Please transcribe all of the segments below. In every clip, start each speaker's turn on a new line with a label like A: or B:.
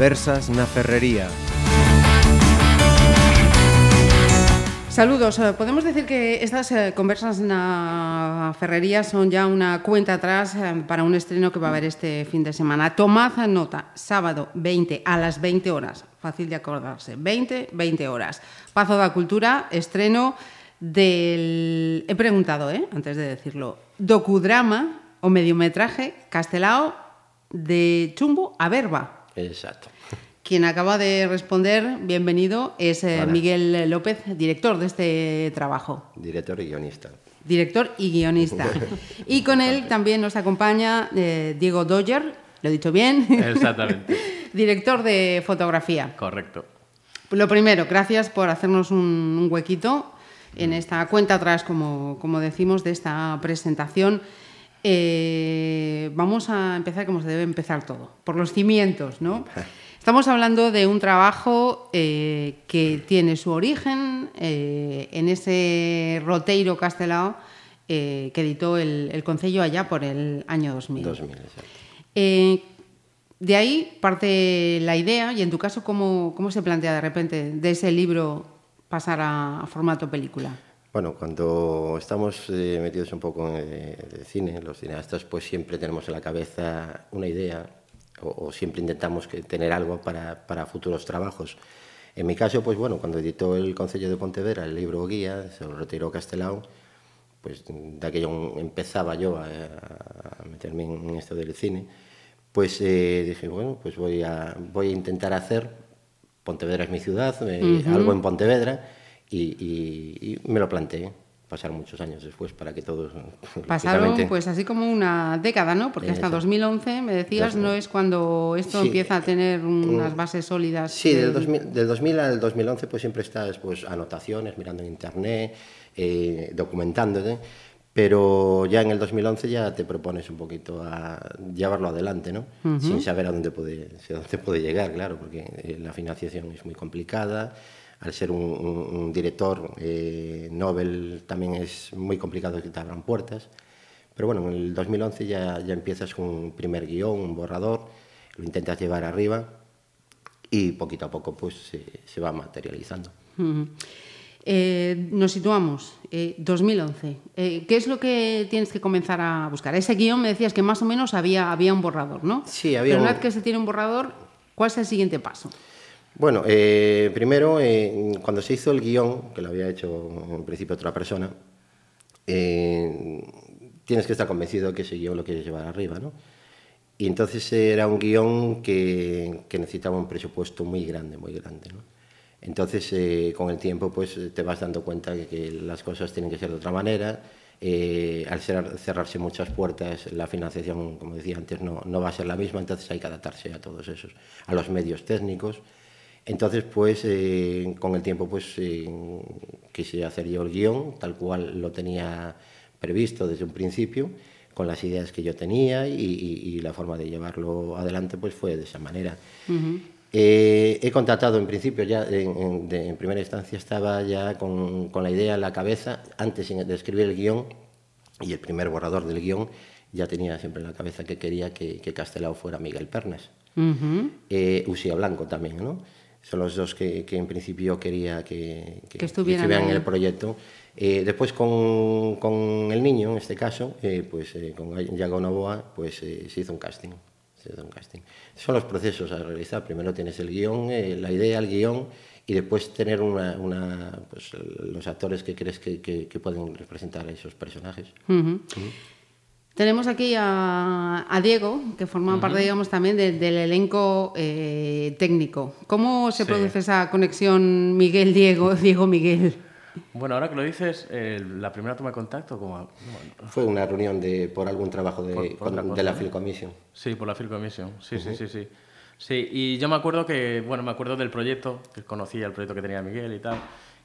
A: Conversas na Ferrería.
B: Saludos. Eh, Podemos decir que estas eh, conversas na ferrería son ya una cuenta atrás eh, para un estreno que va a haber este fin de semana. Tomad nota, sábado 20 a las 20 horas. Fácil de acordarse. 20, 20 horas. Pazo da Cultura, estreno del... He preguntado, ¿eh? antes de decirlo. Docudrama o mediometraje castelao de Chumbo a Verba.
C: Exacto.
B: Quien acaba de responder, bienvenido, es eh,
C: Hola.
B: Miguel López, director de este trabajo.
C: Director y guionista.
B: Director y guionista. y con él también nos acompaña eh, Diego Doyer, lo he dicho bien,
D: Exactamente,
B: director de fotografía.
D: correcto.
B: Lo primero, gracias por hacernos un, un huequito en esta cuenta atrás, como, como decimos, de esta presentación. Eh, vamos a empezar como se debe empezar todo, por los cimientos, ¿no? Estamos hablando de un trabajo eh, que tiene su origen eh, en ese roteiro castelao que editó el, el Concello allá por el año 2000.
C: 2000, exacto.
B: Eh, de ahí parte la idea y en tu caso, ¿cómo, cómo se plantea de repente de ese libro pasar a, a formato película?
C: Bueno, cuando estamos eh, metidos un poco en de cine, los cineastas pues siempre tenemos en la cabeza una idea o, o siempre intentamos que, tener algo para, para futuros trabajos. En mi caso, pues bueno, cuando editó el Concello de Pontevedra el libro guía sobre Roteiro Castelao, pues de aquello empezaba yo a, a meterme en esto del cine, pues eh, dije, bueno, pues voy a, voy a intentar hacer, Pontevedra es mi ciudad, eh, algo en Pontevedra, y, y- y me lo planteé. Pasaron muchos años después para que todos...
B: Pasaron pues así como una década, ¿no? Porque hasta
C: Eso.
B: 2011, me decías, no es cuando esto
C: Sí.
B: empieza a tener unas bases sólidas.
C: Sí,
B: de-
C: del 2000, del 2000 al 2011 pues siempre estás pues anotaciones, mirando en internet, eh, documentándote, pero ya en el 2011 ya te propones un poquito a llevarlo adelante, ¿no? Sin saber a dónde puede, a dónde puede llegar, claro, porque eh, la financiación es muy complicada, al ser un, un- un director eh, Nobel también es muy complicado que te abran puertas, pero bueno, en el 2011 ya, ya empiezas con un primer guion, un borrador, lo intentas llevar arriba y poquito a poco pues se, se va materializando.
B: Eh, nos situamos, eh, 2011. Eh, ¿Qué es lo que tienes que comenzar a buscar? Ese guion me decías que más o menos había, había un borrador, ¿no?
C: Sí, había
B: Pero una
C: un-
B: vez que se tiene un borrador, ¿cuál es el siguiente paso?
C: Bueno, eh, primero, eh, cuando se hizo el guion, que lo había hecho en principio otra persona, eh, tienes que estar convencido que ese guion lo quieres llevar arriba, ¿no? Y entonces era un guion que, que necesitaba un presupuesto muy grande, muy grande, ¿no? Entonces, eh, con el tiempo, pues te vas dando cuenta de que las cosas tienen que ser de otra manera. Eh, al ser- cerrarse muchas puertas, la financiación, como decía antes, no, no va a ser la misma, entonces hay que adaptarse a todos esos, a los medios técnicos. Entonces, pues, eh, con el tiempo, pues, eh, quise hacer yo el guion, tal cual lo tenía previsto desde un principio, con las ideas que yo tenía y, y- y la forma de llevarlo adelante, pues, fue de esa manera. Eh, he contactado en principio ya, en, en- de- en primera instancia estaba ya con, con la idea en la cabeza, antes de escribir el guion y el primer borrador del guion, ya tenía siempre en la cabeza que quería que, que Castelao fuera Miguel Pernas. Eh, Usía Blanco también, ¿no? Son los dos que, que en principio quería que,
B: Que estuvieran
C: en el proyecto. Eh, después con, con el niño, en este caso, eh, pues eh, con Yago Novoa, pues se hizo un casting. Se hizo un casting. Son los procesos a realizar. Primero tienes el guion, la idea, el guion, y después tener una, una, pues, los actores que crees que, que- que pueden representar a esos personajes.
B: Tenemos aquí a, a Diego, que forma parte, digamos, también de- del elenco eh, técnico. ¿Cómo se
D: Sí.
B: produce esa conexión Miguel-Diego, Diego-Miguel?
D: Bueno, ahora que lo dices, eh, la primera toma de contacto, como, bueno,
C: Fue una reunión de, por algún trabajo de,
D: Por- por
C: con-
D: cosa,
C: de la Commission.
D: Sí, por la Film Commission. Sí, sí, sí, sí. Sí, y yo me acuerdo que, bueno, me acuerdo del proyecto, que conocía el proyecto que tenía Miguel y tal,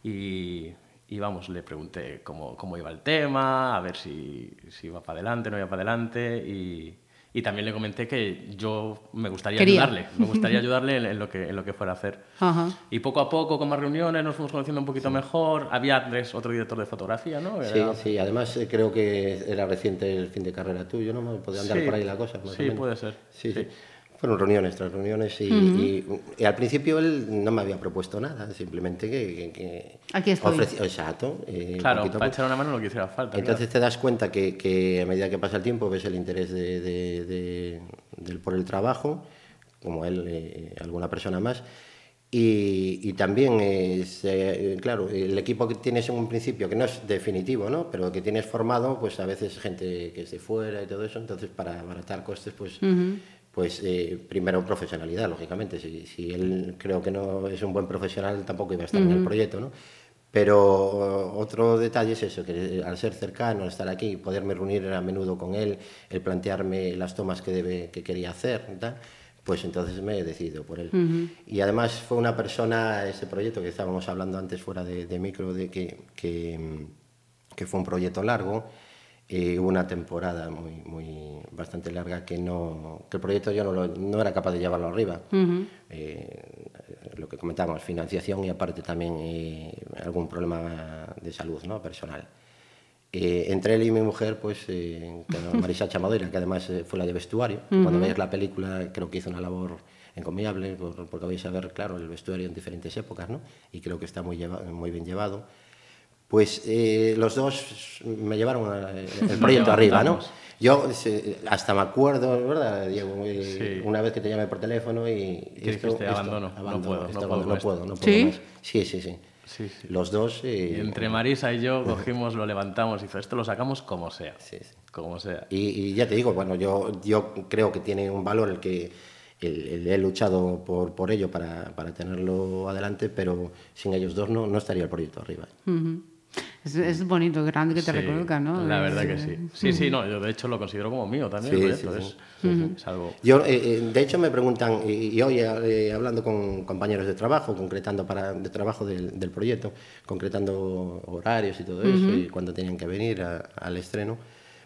D: y, y vamos, le pregunté cómo, cómo iba el tema, a ver si, si iba para adelante, no iba para adelante, y, y también le comenté que yo me gustaría
B: Quería.
D: ayudarle, me gustaría ayudarle en, en lo que, en lo que fuera a hacer.
B: Ajá.
D: Y poco a poco, con más reuniones, nos fuimos conociendo un poquito mejor. Había Andrés, otro director de fotografía, ¿no?
C: Sí,
D: Era-
C: sí, además eh, creo que era reciente el fin de carrera tuyo, ¿no? Podía andar
D: Sí,
C: por ahí la cosa, más
D: sí,
C: o menos.
D: puede ser,
C: Sí, sí.
D: sí.
C: Fueron reuniones tras reuniones y, y- y al principio él no me había propuesto nada, simplemente que... que- que
B: Aquí estoy.
C: ofreci- Exacto. eh,
D: Claro,
C: poquito a
D: para echar una mano lo que hiciera falta.
C: Entonces te das cuenta que, que a medida que pasa el tiempo ves el interés de, de- de- del- por el trabajo, como él, eh, alguna persona más. Y, y también, eh, se- eh, claro, el equipo que tienes en un principio, que no es definitivo, ¿no? pero que tienes formado, pues a veces gente que es de fuera y todo eso, entonces para abaratar costes, pues, pues eh, primero profesionalidad, lógicamente. Si, si él creo que no es un buen profesional, tampoco iba a estar en el proyecto, ¿no? Pero otro detalle es eso, que al ser cercano, al estar aquí, poderme reunir a menudo con él, el plantearme las tomas que, debe, que quería hacer tal, pues entonces me he decidido por él. Y además fue una persona, ese proyecto que estábamos hablando antes fuera de, de micro, de que, que, que fue un proyecto largo, eh, hubo una temporada muy, muy bastante larga que no que el proyecto yo no, lo- no era capaz de llevarlo arriba. Eh, lo que comentábamos financiación y aparte también eh, algún problema de salud no personal. Eh, entre él y mi mujer pues eh, Marisa Chamadera que además eh, fue la de vestuario. Cuando veis la película creo que hizo una labor encomiable por- porque vais a ver claro el vestuario en diferentes épocas no y creo que está muy lleva- muy bien llevado pues eh, los dos me llevaron a- el proyecto arriba, ¿no? Yo hasta me acuerdo, ¿verdad, Diego? Eh,
D: Sí.
C: Una vez que te llamé por teléfono y...
D: ¿Qué dijiste? Abandono, no puedo, no
C: esto
D: puedo
C: no puedo, no puedo
B: ¿Sí?
C: más. Sí, sí, sí.
D: Sí, sí.
C: Los dos...
D: Y
C: eh,
D: entre Marisa y yo cogimos, lo levantamos y hizo, esto lo sacamos como sea.
C: Sí, sí.
D: Como sea.
C: Y, y ya te digo, bueno, yo, yo creo que tiene un valor el que el, el- he luchado por, por ello para, para tenerlo adelante, pero sin ellos dos no, no estaría el proyecto arriba.
B: Es, es bonito, grande que te
D: Sí,
B: reconozcan, ¿no?
D: La
B: Eh,
D: verdad que sí. Sí, sí, no, yo de hecho lo considero como mío también.
C: Sí,
D: el proyecto,
C: sí,
D: es, es algo...
C: Yo, eh, eh, de hecho, me preguntan, y, y hoy eh, hablando con compañeros de trabajo, concretando para de trabajo del, del proyecto, concretando horarios y todo eso, y cuando tenían que venir a- al estreno,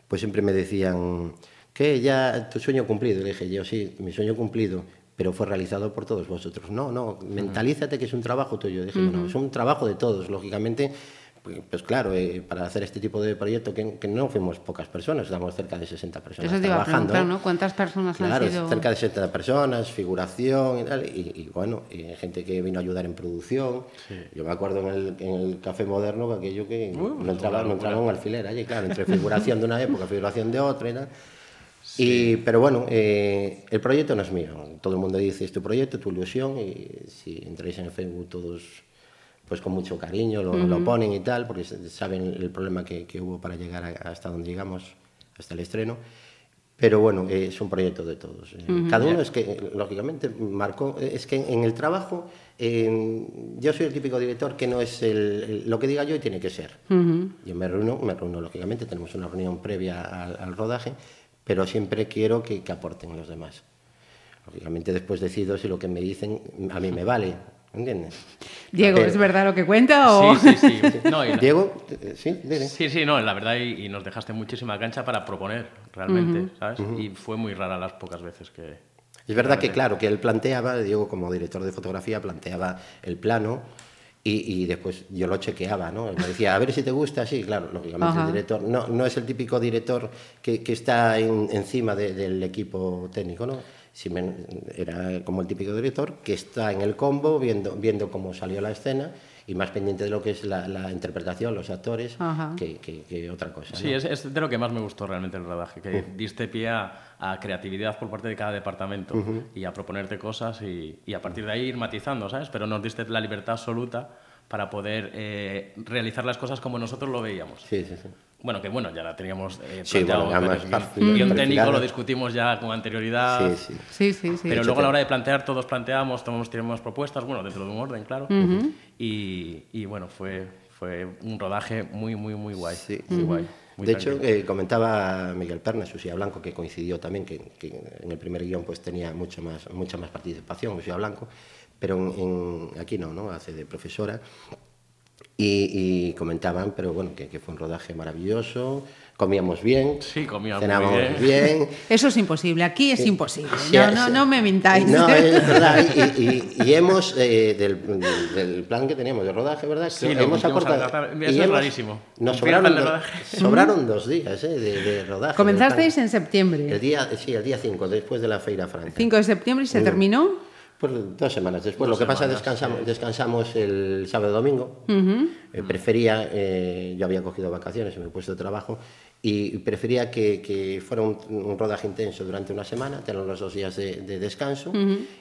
C: pues siempre me decían, que ya tu sueño cumplido. Y le dije yo, sí, mi sueño cumplido, pero fue realizado por todos vosotros. No, no, mentalízate que es un trabajo tuyo. Dije, no, es un trabajo de todos, lógicamente. Pues, pues claro, eh, para hacer este tipo de proyecto, que, que no fuimos pocas personas, éramos cerca de 60 personas
B: Eso te iba a
C: trabajando.
B: ¿Cuántas personas
C: Claro,
B: han sido?
C: cerca de 70 personas, figuración y tal, y, y bueno, y gente que vino a ayudar en producción. Yo me acuerdo en el, en el Café Moderno que aquello que no, entraba, no entraba un alfiler allí, claro, entre figuración de una época, figuración de otra y tal. Y, pero bueno, eh, el proyecto no es mío. Todo el mundo dice, es tu proyecto, tu ilusión, y si entráis en Facebook todos pues con mucho cariño lo, lo ponen y tal, porque saben el problema que, que hubo para llegar a- hasta donde llegamos, hasta el estreno. Pero bueno, eh, es un proyecto de todos. eh. Cada uno es que, lógicamente, marcó. Es que en, el trabajo, eh, yo soy el típico director que no es el, el- lo que diga yo y tiene que ser. Yo me reúno, me reúno, lógicamente, tenemos una reunión previa al, al rodaje, pero siempre quiero que, que aporten los demás. Lógicamente, después decido si lo que me dicen a mí me vale. ¿Entiendes?
B: Diego,
C: Pero-
B: ¿es verdad lo que cuenta o...?
D: Sí, sí, sí. No, y-
C: Diego, eh, sí, dile.
D: Sí, sí, no, la verdad, y, y nos dejaste muchísima cancha para proponer, realmente, ¿sabes? Y fue muy rara las pocas veces que...
C: Es verdad que, claro, que él planteaba, Diego como director de fotografía, planteaba el plano y, y después yo lo chequeaba, ¿no? Él Me decía, a ver si te gusta, sí, claro, lógicamente
B: Ajá.
C: el director no, no es el típico director que, que está en- encima de- del equipo técnico, ¿no? Si me- era como el típico director que está en el combo viendo, viendo cómo salió la escena y más pendiente de lo que es la, la interpretación, los actores, que, que- que otra cosa.
D: Sí,
C: ¿no?
D: es, es de lo que más me gustó realmente el rodaje, que diste pie a, a creatividad por parte de cada departamento y a proponerte cosas y, y a partir de ahí ir matizando, ¿sabes? Pero nos diste la libertad absoluta para poder eh, realizar las cosas como nosotros lo veíamos.
C: Sí, sí, sí.
D: Bueno, que bueno, ya la teníamos eh,
C: Sí,
D: planteado,
C: bueno,
D: el guion técnico lo discutimos ya con anterioridad.
C: Sí, sí.
B: Sí, sí, sí.
D: Pero luego a la hora de plantear, todos planteamos, todos tenemos propuestas, bueno, dentro de un orden, claro. y, y, bueno, fue, fue un rodaje muy, muy, muy guay.
C: Sí.
D: Muy guay. muy
C: de hecho,
D: tranquilo.
C: eh, comentaba Miguel Perna, Susia Blanco, que coincidió también, que, que en el primer guion pues tenía mucho más, mucha más participación, Susia Blanco, pero en, en- aquí no, ¿no? Hace de profesora. Y, y comentaban, pero bueno, que, que fue un rodaje maravilloso, comíamos bien,
D: Sí, comíamos
C: cenábamos
D: bien.
C: bien.
B: Eso es imposible, aquí es imposible.
C: Sí,
B: No,
C: sí.
B: no, no me mintáis.
C: No, es verdad. Y, y- y hemos, eh, del, del plan que teníamos de rodaje, ¿verdad?
D: Sí,
C: hemos acortado.
D: tratar.
C: y
D: Eso es rarísimo.
C: Nos sobraron,
D: plan de
C: do-
D: rodaje.
C: sobraron dos días eh, de, de rodaje.
B: Comenzasteis en septiembre.
C: El día, sí, el día 5, después de la Feira Franca.
B: 5 de septiembre y se terminó.
C: Pues dos semanas después.
D: Dos
C: Lo que pasa es
D: semanas,
C: descansamos, descansamos el sábado y domingo. Eh, prefería, eh, yo había cogido vacaciones en mi puesto de trabajo y prefería que, que fuera un, un rodaje intenso durante una semana, tener los dos días de, de descanso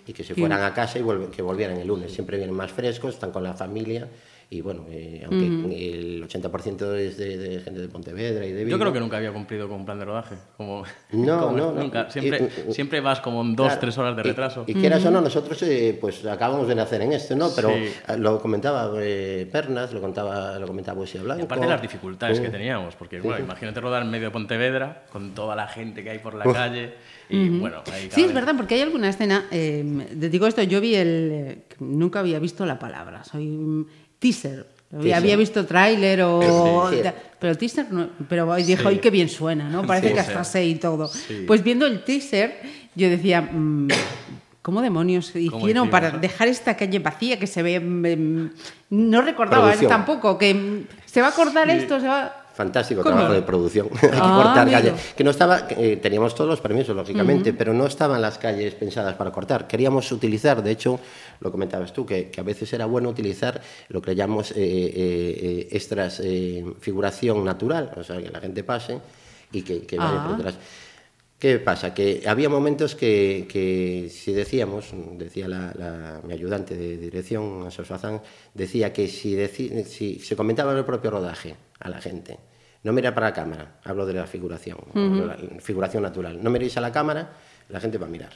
C: y que se fueran a casa y vuelve- que volvieran el lunes. Siempre vienen más frescos, están con la familia y bueno, eh, aunque el 80% es de, de gente de Pontevedra y de Vigo.
D: Yo creo que nunca había cumplido con un plan de rodaje. Como,
C: No,
D: como
C: no, no.
D: Nunca. Siempre,
C: Y-
D: siempre vas como en dos,
C: Claro,
D: tres horas de
C: y-
D: retraso.
C: Y, quieras o no, nosotros eh, pues acabamos de nacer en esto, ¿no? Pero
D: Sí.
C: eh, lo comentaba eh, Pernas, lo contaba, lo comentaba Poesía Blanco.
D: Y aparte de las dificultades que teníamos, porque bueno, imagínate rodar en medio de Pontevedra con toda la gente que hay por la calle y bueno, ahí
B: Sí,
D: cada
B: es
D: vez-
B: verdad, porque hay alguna escena. Eh, te digo esto, yo vi el. eh, nunca había visto la palabra, soy teaser. Había,
C: Teaser.
B: había visto tráiler o.
C: Sí.
B: Pero el teaser no. Pero dijo, ¡ay, qué bien suena! ¿no? Parece
C: Sí,
B: que
C: sí.
B: hasta sé y todo.
D: Sí.
B: Pues viendo el teaser, yo decía. mm, ¿Cómo demonios hicieron para dejar esta calle vacía que se ve? mm, no recordaba
C: Producción.
B: tampoco que mm, se va a cortar esto, se va.
C: Fantástico
B: ¿Cómo?
C: trabajo de producción. Hay que
B: Ah,
C: cortar
B: amigo.
C: calles. Que no estaba, eh, teníamos todos los permisos, lógicamente, pero no estaban las calles pensadas para cortar. Queríamos utilizar, de hecho, lo comentabas tú, que, que a veces era bueno utilizar lo que llamamos eh, eh, eh, extras figuración natural, o sea, que la gente pase y que, que vaya
B: Ah.
C: por detrás. ¿Qué pasa? Que había momentos que, que si decíamos, decía la, la- mi ayudante de dirección, Fazán, decía que si, si se comentaba en el propio rodaje a la gente, no mira para la cámara, hablo de la figuración, la figuración natural, no miréis a la cámara, la gente va a mirar.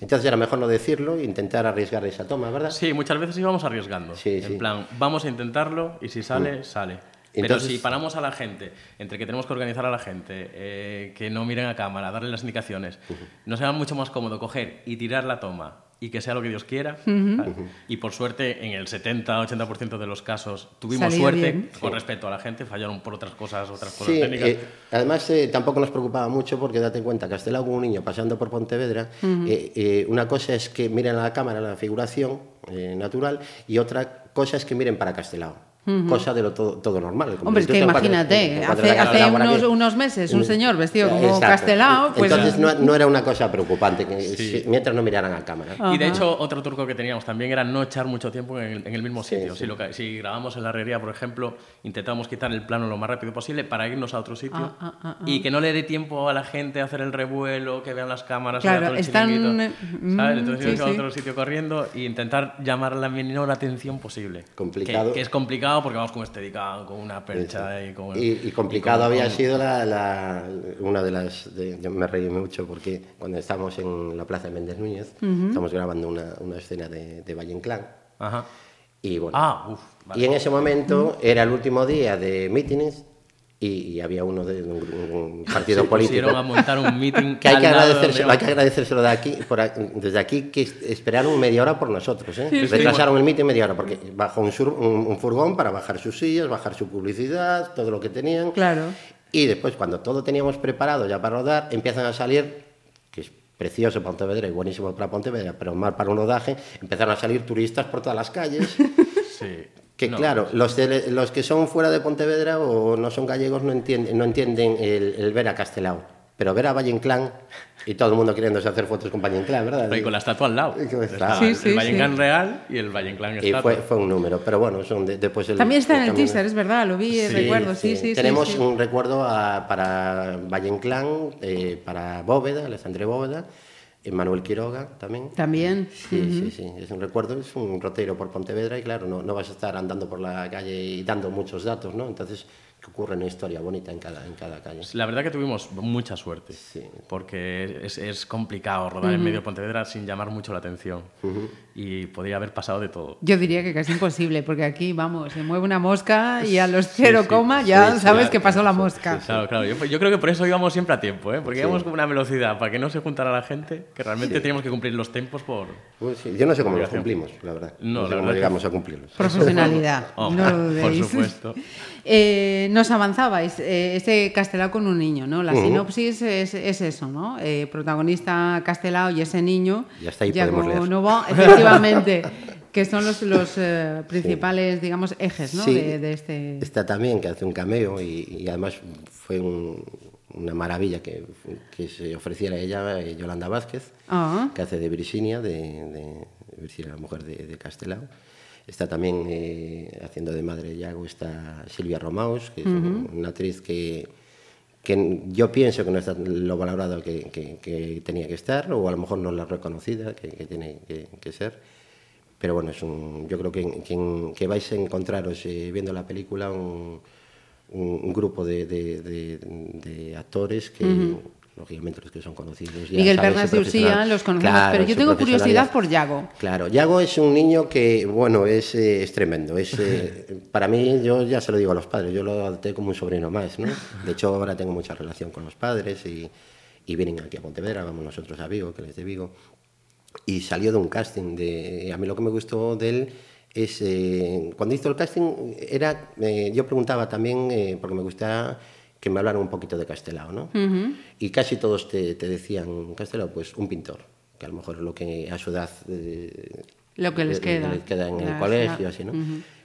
C: Entonces era mejor no decirlo e intentar arriesgar esa toma, ¿verdad?
D: Sí, muchas veces íbamos arriesgando.
C: Sí,
D: en
C: sí. Mm.
D: plan, vamos a intentarlo y si sale, sale. Pero si paramos a la gente, entre que tenemos que organizar a la gente, eh, que no miren a cámara, darle las indicaciones, nos era mucho más cómodo coger y tirar la toma y que sea lo que Dios quiera. ¿vale? Y por suerte, en el 70-80% de los casos tuvimos
B: Salió
D: suerte
B: bien.
D: con respecto a la gente, fallaron por otras cosas, otras cosas
C: Sí,
D: técnicas.
C: eh, además eh, tampoco nos preocupaba mucho porque date cuenta, Castelao con un niño pasando por Pontevedra, eh, eh, una cosa es que miren a la cámara la figuración eh, natural y otra cosa es que miren para Castelao. Cosa de lo todo, todo normal. Como
B: Hombre, es que imagínate, hace,
C: a
B: hace unos, unos meses un señor vestido como
C: Exacto.
B: Castelao, pues
C: Entonces no, no era una cosa preocupante, que
D: Sí.
C: si- mientras no miraran a cámara.
D: Y de hecho, otro truco que teníamos también era no echar mucho tiempo en el, en el mismo
C: Sí,
D: sitio.
C: sí.
D: Si, lo si grabamos en la herrería, por ejemplo, intentamos quitar el plano lo más rápido posible para irnos a otro sitio
B: Ah, ah, ah, ah.
D: y que no le dé tiempo a la gente a hacer el revuelo, que vean las cámaras,
B: Claro,
D: todo el
B: están, eh,
D: ¿sabes?
B: mm,
D: Entonces
B: sí,
D: irnos a otro sitio corriendo e intentar llamar la menor atención posible.
C: Complicado.
D: Que, que es complicado porque vamos con Steadicam, con una percha y con...
C: Y, y complicado
D: y con-
C: había
D: con-
C: sido la, la- una de las. de- yo me reí mucho porque cuando estábamos en la plaza de Méndez Núñez, estamos grabando una, una escena de, de Valle Inclán.
D: Ajá.
C: Y bueno.
D: Ah, uff, vale.
C: Y en ese momento era el último día de mítines y, y había uno de un, un partido
D: Se
C: político.
D: a montar un meeting
C: Que hay que, agradecérselo, hay que agradecérselo de aquí, por a- desde aquí, que es- esperaron media hora por nosotros. ¿eh?
D: Sí, sí.
C: Retrasaron el meeting media hora, porque bajó un, sur- un- un furgón para bajar sus sillas, bajar su publicidad, todo lo que tenían.
B: Claro.
C: Y después, cuando todo teníamos preparado ya para rodar, empiezan a salir, que es precioso Pontevedra y buenísimo para Pontevedra, pero mal para un rodaje, empezaron a salir turistas por todas las calles.
D: Sí.
C: Que
D: No.
C: claro, los, de- los que son fuera de Pontevedra o no son gallegos no entienden, no entienden el, el ver a Castelao. Pero ver a Valle Inclán y todo el mundo queriéndose hacer fotos con Valle Inclán, ¿verdad?
D: Pero y con la estatua al lado.
C: Y
D: el-
B: Sí, sí,
D: el Valle
B: sí.
D: Inclán real y el Valle Inclán
C: Y
D: estatua.
C: fue, fue un número, pero bueno, son de- después el,
B: También está en el
C: camino-
B: teaser, es verdad, lo vi, recuerdo, sí, sí, sí.
C: Tenemos
B: sí.
C: un recuerdo a- para Valle Inclán, eh, para Bóveda, Alessandre Bóveda, y Manuel Quiroga también.
B: También.
C: Sí, sí, sí, es un recuerdo, es un roteiro por Pontevedra y claro, no, no vas a estar andando por la calle y dando muchos datos, ¿no? Entonces, que ocurre una historia bonita en cada, en cada calle.
D: La verdad que tuvimos mucha suerte,
C: Sí.
D: porque es, es complicado rodar en medio de Pontevedra sin llamar mucho la atención y podría haber pasado de todo.
B: Yo diría que casi imposible, porque aquí, vamos, se mueve una mosca y a los cero coma ya
C: sí, sí,
B: sabes
C: claro,
B: que pasó la
C: sí,
B: mosca.
D: Claro, claro. Yo, yo creo que por eso íbamos siempre a tiempo, ¿eh? porque íbamos con una velocidad para que no se juntara la gente, que realmente teníamos que cumplir los tiempos por...
C: Pues sí, yo no sé cómo los cumplimos, la verdad.
D: No,
C: No, sé
D: la
C: cómo
D: verdad que-
C: llegamos a cumplirlos.
B: Profesionalidad,
D: Oh,
B: no lo
D: por
B: dudéis.
D: supuesto.
B: Eh, nos avanzabais, eh, ese Castelao con un niño, ¿no? La sinopsis es, es eso, ¿no? Eh, protagonista Castelao y ese niño,
C: Y hasta ahí podemos leer.
B: Novo, efectivamente, que son los, los eh, principales, digamos, ejes, ¿no?
C: Sí,
B: de, de este...
C: Está también, que hace un cameo y, y además fue un- una maravilla que, que se ofreciera ella, eh, Yolanda Vázquez,
B: Ah.
C: que hace de Virginia, de, de Virginia, la mujer de, de Castelao. Está también eh, haciendo de madre Yago, está Silvia Romaus, que es una actriz que, que yo pienso que no está lo valorado que, que- que tenía que estar, o a lo mejor no la reconocida que, que tiene que, ser. Pero bueno, es un, yo creo que, vais a encontraros eh, viendo la película un, un- un grupo de, de- de- de actores que, lógicamente, los que son conocidos. ya
B: Miguel y Ursía
C: profesional-
B: los conocemos,
C: Claro,
B: pero yo tengo curiosidad por Yago.
C: Claro, Yago es un niño que, bueno, es, eh, es tremendo. Es, eh, para mí, yo ya se lo digo a los padres, yo lo adopté como un sobrino más, ¿no? De hecho, ahora tengo mucha relación con los padres y, y vienen aquí a Pontevedra, vamos nosotros a Vigo, que les de Vigo. Y salió de un casting. De, a mí lo que me gustó de él es, eh, cuando hizo el casting, era, eh, yo preguntaba también, eh, porque me gustaba que me hablaran un poquito de Castelao, ¿no? Y casi todos te, te decían, Castelao, pues un pintor, que a lo mejor es lo que a su edad... eh,
B: Lo que les
C: le-
B: queda.
C: les queda en el
B: Las-
C: colegio,
B: la-
C: así, ¿no?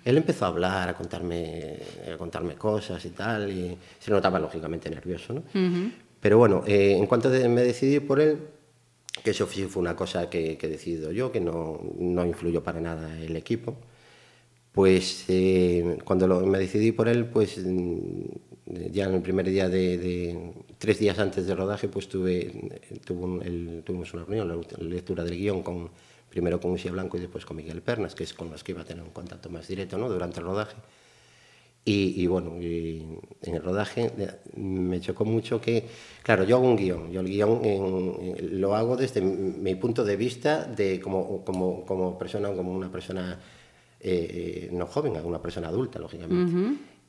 C: Él empezó a hablar, a contarme, a contarme cosas y tal, y se notaba lógicamente nervioso, ¿no? Pero bueno, eh, en cuanto de- me decidí por él, que eso sí fue una cosa que, que he decidido yo, que no, no influyó para nada el equipo, pues eh, cuando lo- me decidí por él, pues ya en el primer día de, de- tres días antes del rodaje, pues tuve, tuve un- el- tuvimos una reunión, la lectura del guion con primero con Usia Blanco y después con Miguel Pernas, que es con los que iba a tener un contacto más directo ¿no? durante el rodaje. Y, y bueno, y en el rodaje eh, me chocó mucho que, claro, yo hago un guion, yo el guion en- en- lo hago desde mi punto de vista de como, como, como persona, como una persona eh, no joven, una persona adulta, lógicamente.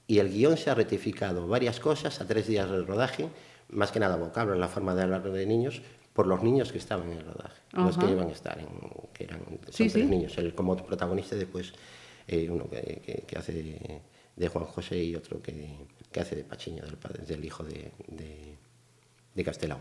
C: Y el guion se ha rectificado varias cosas a tres días del rodaje, más que nada vocablo en la forma de hablar de niños, por los niños que estaban en el rodaje, los que iban a estar, en, que eran
B: Sí,
C: tres
B: sí.
C: niños, él como protagonista después eh, uno que, que- que hace de, de Juan José y otro que, que hace de Pachiño, del, padre, del hijo de, de, de Castelao.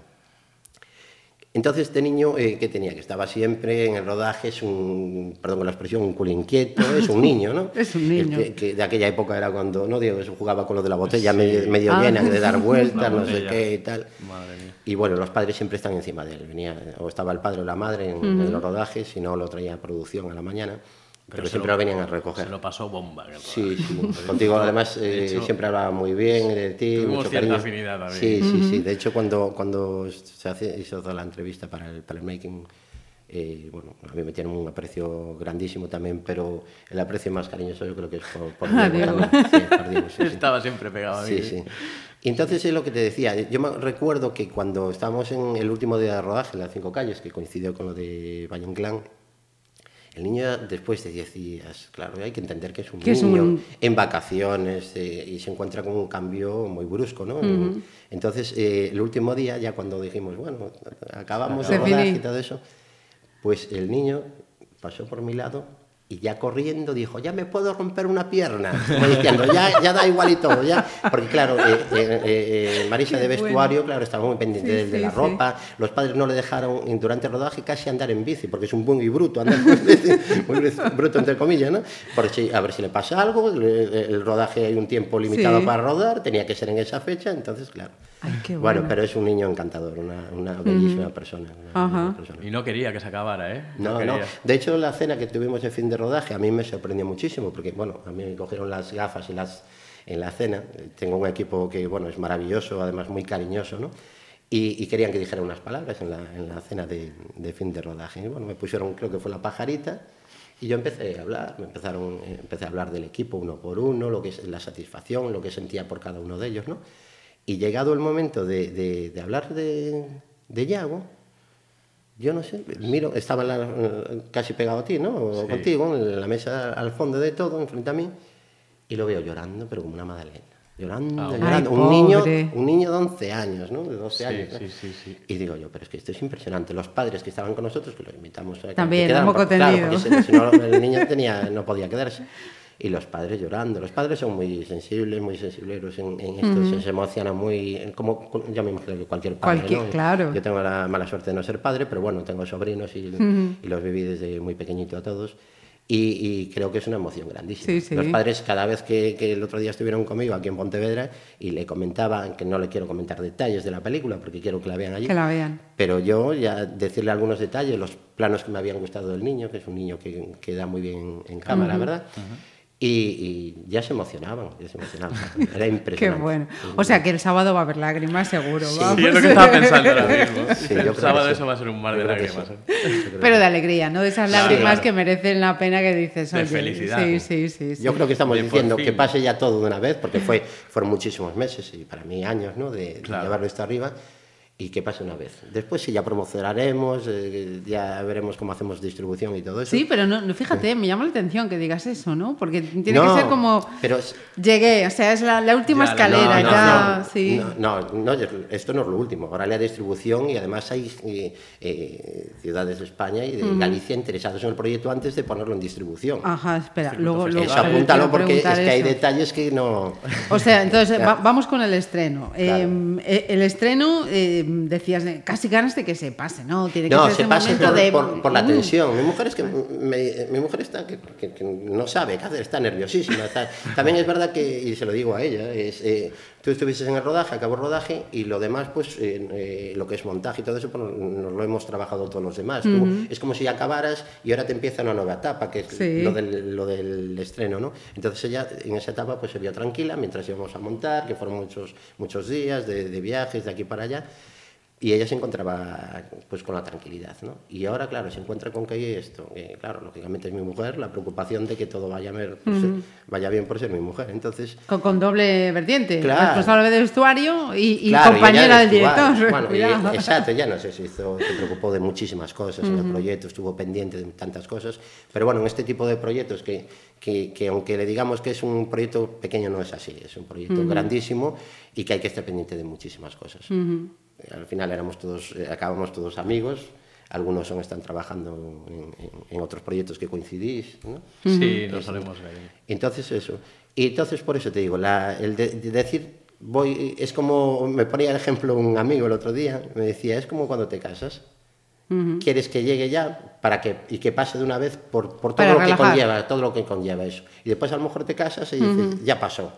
C: Entonces este niño, eh, ¿qué tenía? Que estaba siempre en el rodaje, es un, perdón con la expresión, un culo inquieto, es un niño, ¿no?
B: Es un
C: El
B: niño.
C: que, que de aquella época era cuando, no digo, eso jugaba con lo de la botella medio, medio
B: Ah.
C: llena, de dar vueltas, no sé qué y tal.
D: Madre mía.
C: Y bueno, los padres siempre están encima de él. Venía, o estaba el padre o la madre en, en los rodajes, si no lo traía a producción a la mañana, pero,
D: se
C: siempre
D: lo-
C: lo venían a recoger.
D: Se lo pasó bomba. en el
C: Sí, sí. Contigo además
D: De
C: eh,
D: hecho,
C: siempre hablaba muy bien de ti, mucho
D: cierta
C: cariño.
D: afinidad también.
C: Sí, sí, sí. De hecho, cuando, cuando se hace, hizo toda la entrevista para el, para el making, eh, bueno, a mí me tiene un aprecio grandísimo también, pero el aprecio más cariñoso yo creo que es por, por
B: Ah,
C: Diego
B: Diego.
C: también. Sí, por Diego, sí, sí.
D: Estaba siempre pegado a mí.
C: Sí, sí. Y entonces es lo que te decía. Yo me recuerdo que cuando estábamos en el último día de rodaje en las cinco calles, que coincidió con lo de Valle Inclán, el niño después de 10 días, claro, hay que entender que es un
B: es
C: niño
B: un-
C: en vacaciones eh, y se encuentra con un cambio muy brusco, ¿no? Entonces, eh, el último día, ya cuando dijimos, bueno, acabamos rodaje
B: finí.
C: y todo eso, pues el niño pasó por mi lado y ya corriendo dijo, ya me puedo romper una pierna. Como diciendo, ya, ya da igual y todo. Ya. Porque claro, eh, eh, eh, Marisa
B: Qué
C: de
B: bueno.
C: vestuario, claro, estaba muy pendiente
B: Sí,
C: de, de
B: sí,
C: la
B: sí.
C: ropa. Los padres no le dejaron durante el rodaje casi andar en bici, porque es un buen y bruto, andar en bici, muy bru- bruto entre comillas, ¿no? Porque si- a ver si le pasa algo, le- el rodaje hay un tiempo limitado
B: Sí.
C: para rodar, tenía que ser en esa fecha, entonces claro.
B: Ay, qué
C: bueno,
B: bueno.
C: pero es un niño encantador, una, una bellísima persona. una persona.
D: Y no quería que se acabara, ¿eh?
C: No, no.
D: quería.
C: De hecho, la cena que tuvimos de fin de rodaje a mí me sorprendió muchísimo, porque, bueno, a mí me cogieron las gafas y las en la cena. Tengo un equipo que, bueno, es maravilloso, además muy cariñoso, ¿no? Y, y querían que dijera unas palabras en la, en la cena de, de fin de rodaje. Y, bueno, me pusieron, creo que fue la pajarita, Y yo empecé a hablar, me empezaron, eh, empecé a hablar del equipo uno por uno, lo que es la satisfacción, lo que sentía por cada uno de ellos, ¿no? Y llegado el momento de, de, de hablar de, de Yago, yo no sé, miro, estaba la, casi pegado a ti, ¿no?
D: Sí.
C: contigo, en la mesa al fondo de todo, enfrente a mí, y lo veo llorando, pero como una magdalena. Llorando,
D: Ah,
C: llorando.
B: Ay,
C: un, niño, un niño de 11 años, ¿no? De 12
D: Sí,
C: años. ¿no?
D: sí, sí, sí.
C: Y digo yo, pero es que esto es impresionante. Los padres que estaban con nosotros, que los invitamos a que
B: También,
C: claro, porque si, si no, el niño tenía, no podía quedarse. Y los padres llorando. Los padres son muy sensibles, muy sensibleros en, en esto, se, se emocionan muy. Como yo me imagino que cualquier padre.
B: Cualquier-
C: ¿no?
B: claro.
C: Yo tengo la mala suerte de no ser padre, pero bueno, tengo sobrinos y, y los viví desde muy pequeñito a todos. Y, y creo que es una emoción grandísima.
B: Sí, sí.
C: Los padres, cada vez que, que el otro día estuvieron conmigo aquí en Pontevedra y le comentaban, que no le quiero comentar detalles de la película porque quiero que la vean allí,
B: Que la vean.
C: pero yo ya decirle algunos detalles, los planos que me habían gustado del niño, que es un niño que, que da muy bien en cámara, ¿verdad? Y, y ya se emocionaban, ya se emocionaban. Era
B: Qué
C: impresionante.
B: bueno. O sea que el sábado va a haber lágrimas, seguro.
C: Sí.
B: vamos.
D: Sí, es lo que estaba pensando ahora mismo.
C: Sí,
D: el sábado eso va a ser un mar de lágrimas.
C: sí.
D: ¿eh?
B: Pero de alegría, ¿no? De esas lágrimas
D: claro.
B: que merecen la pena que dices.
D: De
B: oye,
D: felicidad.
B: Sí, sí, sí. sí.
C: Yo creo que estamos
D: De
C: diciendo
D: fin.
C: que pase ya todo de una vez, porque fue, fueron muchísimos meses y para mí años ¿no? de, de
D: Claro.
C: llevarlo esto arriba, y que pase una vez. Después sí ya promocionaremos, eh, ya veremos cómo hacemos distribución y todo eso.
B: Sí, pero no, no, fíjate, me llama la atención que digas eso, ¿no? Porque tiene
C: No,
B: que ser como.
C: Pero es-
B: Llegué, o sea, es la, la última
D: Ya,
B: escalera,
C: no,
B: ya.
C: no,
B: sí.
C: No, no, no, esto no es lo último. Ahora la distribución y además hay eh, eh, ciudades de España y de Galicia interesados en el proyecto antes de ponerlo en distribución.
B: Ajá, espera, luego, luego
D: festival.
C: Eso apúntalo porque es que hay detalles que no...
B: O sea, entonces
C: Claro.
B: va- vamos con el estreno.
C: Claro.
B: Eh, eh, el estreno, eh, decías, de- casi ganas de que se pase, ¿no? Tiene que
C: No,
B: ser
C: se
B: ese momento
C: por,
B: de...
C: por- por la
B: Mm.
C: tensión. Mi mujer es que me- mi mujer está que, que- que no sabe qué hacer, está nerviosísima. está- También es verdad que, y se lo digo a ella, es, eh, tú estuviste en el rodaje, acabó el rodaje y lo demás, pues eh, eh, lo que es montaje y todo eso, pues nos lo hemos trabajado todos los demás. Tú- es como si acabaras y ahora te empieza una nueva etapa, que es
B: Sí.
C: lo, del, lo del estreno, ¿no? Entonces ella en esa etapa pues se vio tranquila mientras íbamos a montar, que fueron muchos, muchos días de, de viajes de aquí para allá. Y ella se encontraba pues con la tranquilidad, ¿no? Y ahora, claro, se encuentra con que hay esto, que claro, lógicamente es mi mujer, la preocupación de que todo vaya, ver, pues, vaya bien por ser mi mujer. Entonces,
B: Con, con doble vertiente.
C: Claro.
B: Responsable de vestuario y, y
C: Claro, y
B: compañera
C: ella
B: del director.
C: Bueno, y- exacto, ya no sé si hizo, se preocupó de muchísimas cosas en el proyecto, estuvo pendiente de tantas cosas, pero bueno, en este tipo de proyectos que, que, que aunque le digamos que es un proyecto pequeño, no es así, es un proyecto grandísimo y que hay que estar pendiente de muchísimas cosas. Al final éramos todos, eh, acabamos todos amigos, algunos son, están trabajando en, en- en otros proyectos que coincidís, ¿no?
D: Sí, nos solemos ver.
C: Entonces eso. Y entonces por eso te digo, la- el de, de decir voy es como me ponía el ejemplo un amigo el otro día, me decía, es como cuando te casas. Quieres que llegue ya para que y que pase de una vez por, por todo
B: Para
C: lo que conlleva, todo lo que conlleva eso. Y después a lo mejor te casas y dices, ya pasó.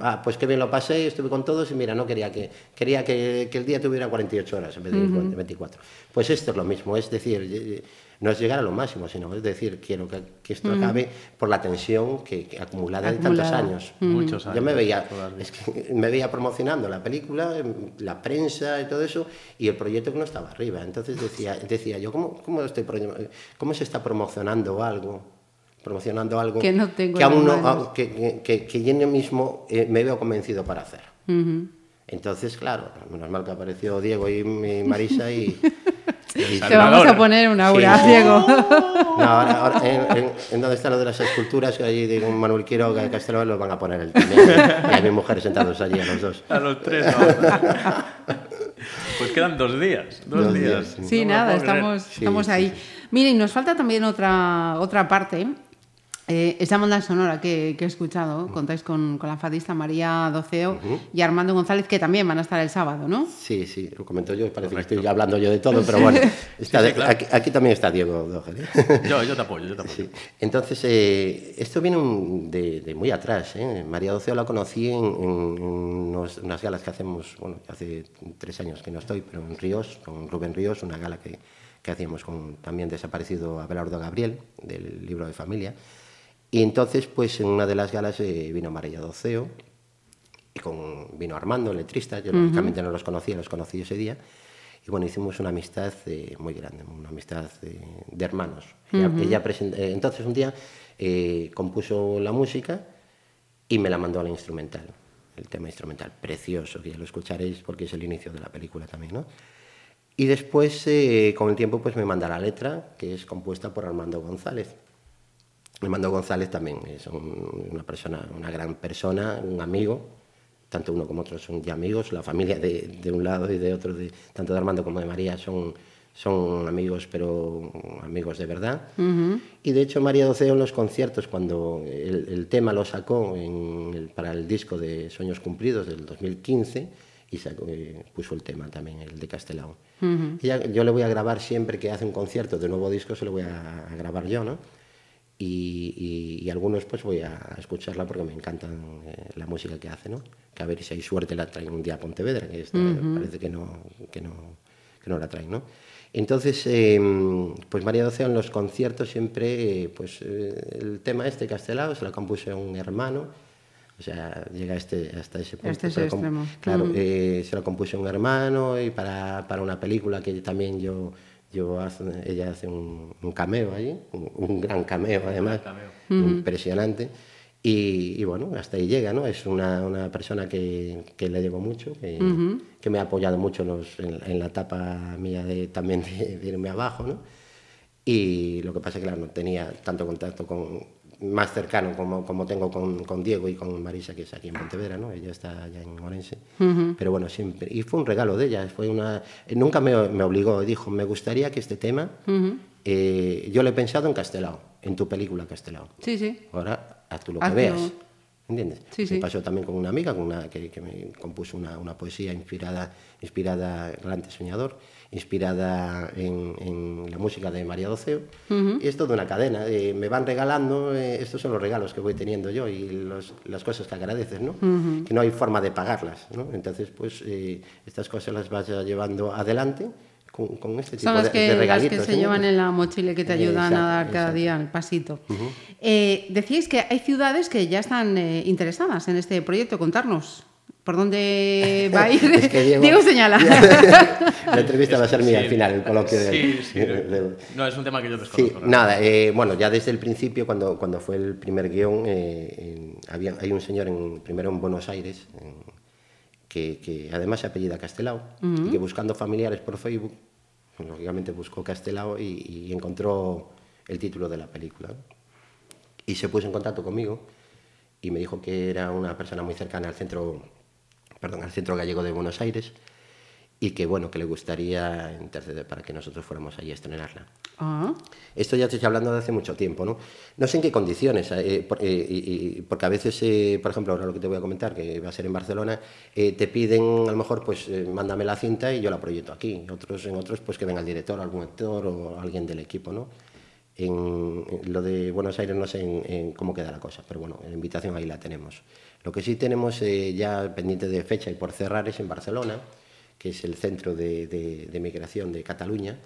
C: Ah, pues qué bien lo pasé, estuve con todos y mira, no quería que quería que, que el día tuviera 48 horas en vez de 24. Pues esto es lo mismo, es decir, no es llegar a lo máximo, sino es decir, quiero que, que esto acabe por la tensión que, que acumulada de tantos
B: Acumulada.
C: años.
D: Muchos
C: Yo
D: años.
C: me veía,
D: todas
C: es que me veía promocionando la película, em, la prensa y todo eso, y el proyecto que no estaba arriba. Entonces decía, decía yo, ¿cómo, cómo, estoy, cómo se está promocionando algo? Promocionando algo
B: Que no tengo
C: que aún no,
B: manos.
C: a- que, que, que- que yo mismo eh, me veo convencido para hacer. Entonces, claro, menos mal que apareció Diego y, Marisa y...
B: Te vamos a poner un aura,
C: Sí.
B: Diego.
C: no, ahora, ahora en, en, en donde está lo de las esculturas, que allí de un Manuel Quiroga de Castelo lo van a poner él también. y a mi mujer sentados allí, a los dos.
D: A los tres, no. Pues quedan dos días. Dos,
C: Dos
D: días.
C: días, sí.
D: No
B: nada, estamos, estamos
C: sí,
B: ahí.
C: sí.
B: Miren, nos falta también otra, otra parte. Eh, esa banda sonora que, que he escuchado, contáis con, con la fadista María Doceo y Armando González, que también van a estar el sábado, ¿no?
C: Sí, sí, lo comento yo, parece que estoy hablando yo de todo, pero bueno, está
D: Sí, sí, claro.
C: aquí, aquí también está Diego Dóger. ¿eh?
D: Yo, yo te apoyo, yo te apoyo.
C: Sí. Entonces, eh, esto viene un- de, de muy atrás. ¿eh? María Doceo la conocí en, en unos- unas galas que hacemos, bueno, hace tres años que no estoy, pero en Ríos, con Rubén Ríos, una gala que, que hacíamos con también desaparecido Abelardo Gabriel, del libro de familia. Y entonces, pues en una de las galas eh, vino María Doceo, y con, vino Armando, el letrista, yo lógicamente no los conocía, los conocí ese día. y bueno, hicimos una amistad eh, muy grande, una amistad eh, de hermanos. Ella, ella present- eh, entonces un día eh, compuso la música y me la mandó a la instrumental, el tema instrumental, precioso, que ya lo escucharéis porque es el inicio de la película también, ¿no? Y después, eh, con el tiempo, pues me manda la letra, que es compuesta por Armando González. Armando González también es un- una persona, una gran persona, un amigo, tanto uno como otro son ya amigos, la familia de, de un lado y de otro, de, tanto de Armando como de María, son, son amigos, pero amigos de verdad. Y de hecho María Doceo en los conciertos, cuando el, el tema lo sacó en el- para el disco de Sueños Cumplidos del 2015, y sacó- eh, puso el tema también, el de Castelao. Ella- yo le voy a grabar siempre que hace un concierto de nuevo disco, se lo voy a, a grabar yo, ¿no? Y, y- y algunos pues voy a escucharla porque me encantan eh, la música que hace, ¿no? Que a ver si hay suerte la traen un día a Pontevedra, que esta parece que no, que, no, que no la traen, ¿no? Entonces, eh, pues María Doceo en los conciertos siempre, eh, pues eh, el tema este Castelao se lo compuso un hermano, o sea, llega este, hasta ese punto. Lo com-
B: extremo.
C: Claro,
B: Mm.
C: eh, se lo compuso un hermano y para, para una película que también yo, yo hace- ella hace un, un cameo allí, un, un gran cameo además, impresionante. Y, y bueno, hasta ahí llega, ¿no? Es una, una persona que, que le debo mucho, que, que me ha apoyado mucho en, los- en- en la etapa mía de, también de, de irme abajo, ¿no? Y lo que pasa es que, claro, no tenía tanto contacto con, más cercano como, como tengo con, con Diego y con Marisa, que es aquí en Pontevedra, ¿no? Ella está allá en Orense. Pero bueno, siempre. Y fue un regalo de ella. Fue una, nunca me, me obligó. Dijo, me gustaría que este tema. eh, yo lo he pensado en Castelao, en tu película Castelao.
B: Sí, sí.
C: Ahora haz tú lo que
B: Hazlo.
C: veas. ¿Entiendes?
B: Sí,
C: Me
B: sí.
C: pasó también con una amiga con una, que, que me compuso una, una poesía inspirada, inspirada Galante Soñador, inspirada en, en la música de María Doceo. Y es toda una cadena. eh, me van regalando, eh, estos son los regalos que voy teniendo yo y los- las cosas que agradeces, ¿no? Que no hay forma de pagarlas, ¿no? Entonces, pues eh, estas cosas las vas llevando adelante con, con este tipo
B: Son las
C: de,
B: que,
C: de
B: las
C: regalitos.
B: que se llevan en la mochila que te ayudan
C: Exacto,
B: a dar cada
C: exacto.
B: día el pasito. Eh, decíais que hay ciudades que ya están interesadas en este proyecto. Contarnos. ¿Por dónde va a ir?
C: Es que Diego-
B: Diego señala.
C: la entrevista va a ser mía
D: Sí,
C: al final, el coloquio de-
D: Sí, sí.
C: de-
D: No, es un tema que yo desconozco. ¿no?
C: nada, eh, bueno, ya desde el principio, cuando, cuando fue el primer guion, eh, había, hay un señor en, primero en Buenos Aires, en- que, que además se apellida Castelao, y que buscando familiares por Facebook, lógicamente buscó Castelao y, y encontró el título de la película. Y se puso en contacto conmigo y me dijo que era una persona muy cercana al centro, perdón, al centro gallego de Buenos Aires y que bueno, que le gustaría interceder para que nosotros fuéramos allí a estrenarla.
B: Ah,
C: Esto ya te estoy hablando de hace mucho tiempo, ¿no? No sé en qué condiciones, eh, por- eh, y- y- porque a veces, eh, por ejemplo, ahora lo que te voy a comentar, que va a ser en Barcelona, eh, te piden, a lo mejor, pues, eh, mándame la cinta y yo la proyecto aquí. Otros, en otros, pues, que venga el director, algún actor o alguien del equipo, ¿no? En, en lo de Buenos Aires no sé en, en cómo queda la cosa, pero bueno, la invitación ahí la tenemos. Lo que sí tenemos eh, ya pendiente de fecha y por cerrar es en Barcelona, que es el centro de, de- de migración de Cataluña,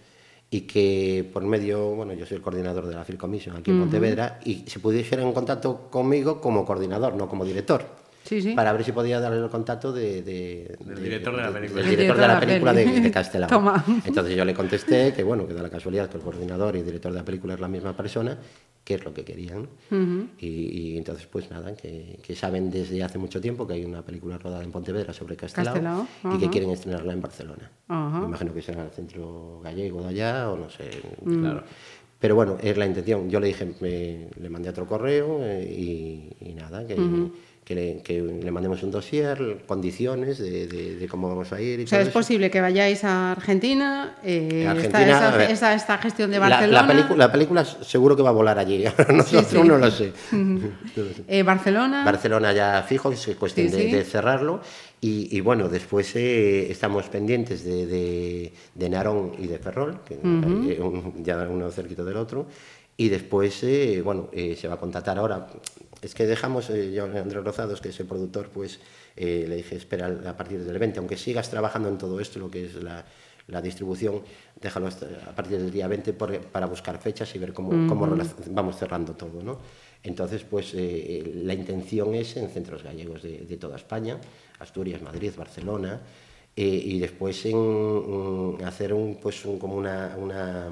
C: y que por medio, bueno, yo soy el coordinador de la Commission aquí en Pontevedra, y se pudiera en contacto conmigo como coordinador, no como director.
B: Sí, sí.
C: Para ver si podía darle el contacto de, de-
D: Del director de la película.
C: Del director de la película de,
B: peli.
C: de Castelao.
B: Toma.
C: Entonces yo le contesté que, bueno, que da la casualidad que el coordinador y el director de la película es la misma persona, que es lo que querían. y, y entonces, pues nada, que, que saben desde hace mucho tiempo que hay una película rodada en Pontevedra sobre Castelao,
B: Castelao,
C: y que quieren estrenarla en Barcelona. Me imagino que será el centro gallego de allá o no sé.
D: Claro.
C: Pero bueno, es la intención. Yo le dije, me- le mandé otro correo eh, y, y nada, que, que, le, que le mandemos un dossier, condiciones de, de- de cómo vamos a ir y
B: O sea,
C: todo
B: es
C: eso.
B: posible que vayáis a Argentina, eh,
C: Argentina,
B: está esa,
C: ver,
B: esa- esta gestión de
C: La-
B: Barcelona.
C: La, película, la película seguro que va a volar allí. Nosotros
B: sí.
C: no lo sé.
B: eh, Barcelona.
C: Barcelona ya fijo, es cuestión
B: Sí,
C: de,
B: sí.
C: de cerrarlo. Y, y bueno, después eh, estamos pendientes de, Narón y de Ferrol, que hay, eh, un- ya uno cerquito del otro. Y después, eh, bueno, eh, se va a contratar ahora. Es que dejamos, eh, yo, Andrés Rozados, que es el productor, pues eh, le dije, espera a partir del 20, aunque sigas trabajando en todo esto, lo que es la, la distribución, déjalo hasta a partir del día 20 por- para buscar fechas y ver cómo, cómo vamos cerrando todo, ¿no? Entonces, pues eh, la intención es en centros gallegos de, de toda España, Asturias, Madrid, Barcelona, y después en, hacer un, pues como una, una,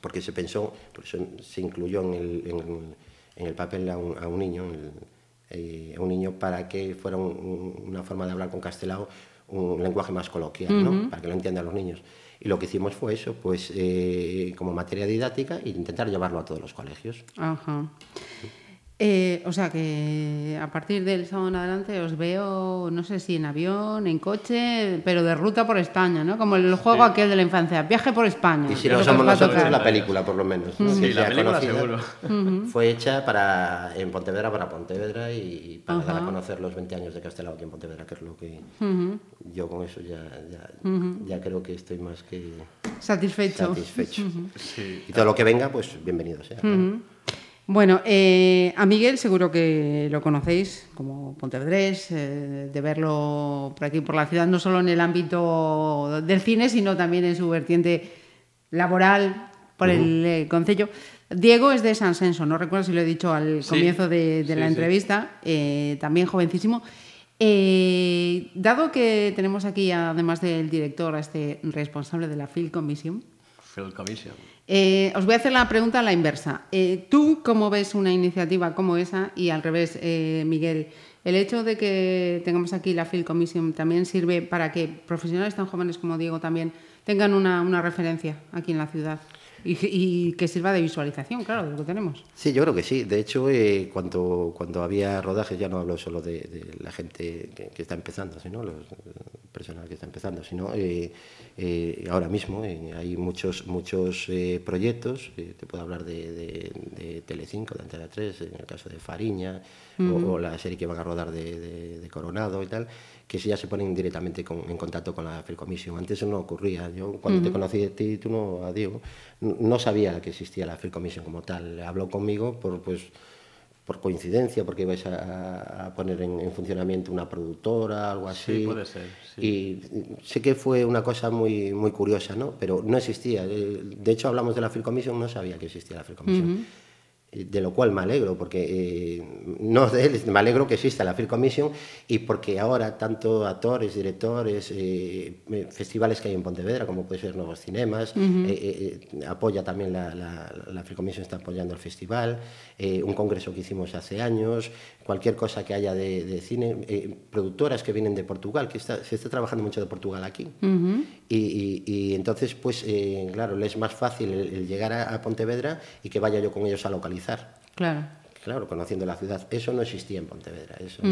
C: porque se pensó, por eso se incluyó en el, en, el papel a un, a un niño, eh, a un niño para que fuera una forma de hablar con Castelao, un lenguaje más coloquial, ¿no? para que lo entiendan los niños. Y lo que hicimos fue eso, pues eh, como materia didáctica, e intentar llevarlo a todos los colegios.
B: Ajá. Eh, o sea que a partir del sábado en adelante os veo, no sé si en avión, en coche, pero de ruta por España, ¿no? Como el juego aquel de la infancia, viaje por España.
C: Y si no somos nosotros, la película por lo menos.
D: Sí, la película seguro.
C: Fue hecha para, en Pontevedra para Pontevedra y para dar a conocer los 20 años de Castelao aquí en Pontevedra, que es lo que yo con eso ya, ya, ya, creo que estoy más que
B: satisfecho.
C: satisfecho. Y todo lo que venga, pues bienvenido sea.
B: Bueno, eh, a Miguel seguro que lo conocéis como Pontevedrés, eh, de verlo por aquí, por la ciudad, no solo en el ámbito del cine, sino también en su vertiente laboral por el eh, Concello. Diego es de San Senso, no recuerdo si lo he dicho al comienzo de, la entrevista, también jovencísimo. dado que tenemos aquí, además del director, a este responsable de la Film Commission.
D: Film Commission
B: eh, os voy a hacer la pregunta a la inversa. Eh, ¿Tú cómo ves una iniciativa como esa? Y al revés, eh, Miguel, el hecho de que tengamos aquí la Field Commission también sirve para que profesionales tan jóvenes como Diego también tengan una, una referencia aquí en la ciudad. Y, que sirva de visualización, claro, de lo que tenemos.
C: Sí, yo creo que sí. De hecho, eh, cuando, cuando había rodajes, ya no hablo solo de, la gente que, está empezando, sino los personal que está empezando, sino eh, eh, ahora mismo hay muchos muchos proyectos. te puedo hablar de, de, Telecinco, de Antena 3, en el caso de Fariña, o, la serie que van a rodar de, Coronado y tal que ya se ponen directamente en contacto con la Commission. Antes eso no ocurría. Yo cuando te conocí de ti, tú no, a Diego, no sabía que existía la Commission como tal. Habló conmigo por, pues, por coincidencia, porque ibais a, poner en, funcionamiento una productora, algo así.
D: Sí, puede ser.
C: Y sé que fue una cosa muy, muy curiosa, ¿no? Pero no existía. De hecho, hablamos de la Commission, no sabía que existía la Commission de lo cual me alegro, porque eh, no de él, me alegro que exista la Film Commission y porque ahora tanto actores, directores, eh, festivales que hay en Pontevedra, como puede ser Nuevos Cinemas, eh, apoya también la, la, la, Film Commission, está apoyando el festival, un congreso que hicimos hace años, cualquier cosa que haya de, cine, productoras que vienen de Portugal, que se está trabajando mucho de Portugal aquí. y, entonces, pues, claro, le es más fácil el, llegar a, a Pontevedra y que vaya yo con ellos a localizar
B: Claro.
C: Claro, conociendo la ciudad. Eso no existía en Pontevedra. Eso,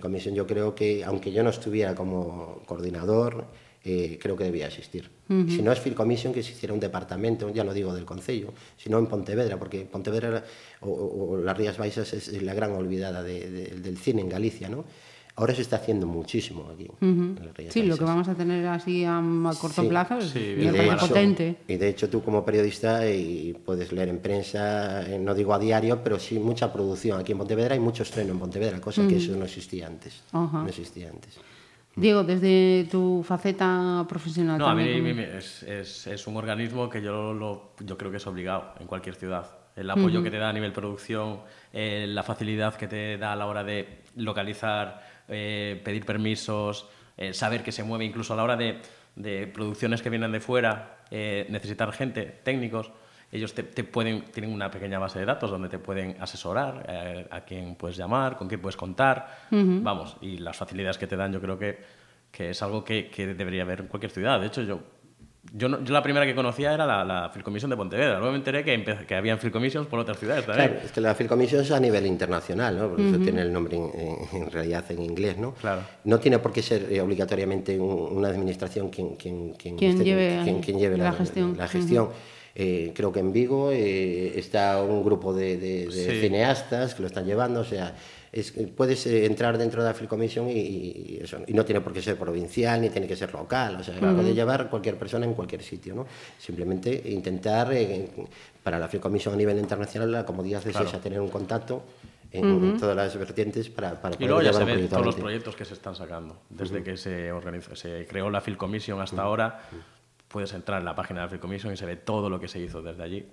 C: Commission yo creo que, aunque yo no estuviera como coordinador, eh, creo que debía existir. Si no es Commission, que existiera un departamento, ya no digo del Concello, sino en Pontevedra, porque Pontevedra o, las Rías Baixas es la gran olvidada del cine en Galicia, ¿no? Ahora se está haciendo muchísimo aquí.
B: sí, lo que vamos a tener así a, corto plazo es bien potente.
C: Y de hecho tú como periodista y puedes leer en prensa, eh, no digo a diario, pero sí mucha producción. Aquí en Pontevedra hay mucho estreno en Pontevedra, cosa que eso no existía antes. No existía antes.
B: Diego, desde tu faceta profesional.
D: No, a mí, es, es, es, un organismo que yo, lo, yo creo que es obligado en cualquier ciudad. El apoyo que te da a nivel producción, eh, la facilidad que te da a la hora de localizar eh, pedir permisos, eh, saber que se mueve incluso a la hora de, producciones que vienen de fuera, necesitar gente, técnicos. Ellos te, pueden, tienen una pequeña base de datos donde te pueden asesorar a quién puedes llamar, con quién puedes contar. Vamos, y las facilidades que te dan yo creo que, que es algo que, que, debería haber en cualquier ciudad. De hecho, yo yo, yo, la primera que conocía era la, la Commission de Pontevedra. Luego me enteré que, que había Commissions por otras ciudades también.
C: Claro, es que la Commission es a nivel internacional, ¿no? Por eso tiene el nombre en, realidad en inglés, ¿no?
D: Claro.
C: No tiene por qué ser eh, obligatoriamente una administración quien, quien, quien,
B: lleve,
C: quien, lleve la,
B: gestión.
C: La gestión. Eh, creo que en Vigo eh, está un grupo de, de, cineastas que lo están llevando, o sea, puedes eh, entrar dentro de la Free Commission y, eso, y no tiene por qué ser provincial ni tiene que ser local, o sea, puede llevar cualquier persona en cualquier sitio, ¿no? Simplemente intentar, eh, para la Free Commission a nivel internacional, la comodidad es esa, tener un contacto en, todas las vertientes para, para
D: poder y luego ya se ven todos los proyectos que se están sacando, desde que se, organizó, se creó la Film Commission hasta ahora puedes entrar en la página de Free Commission y se ve todo lo que se hizo desde allí.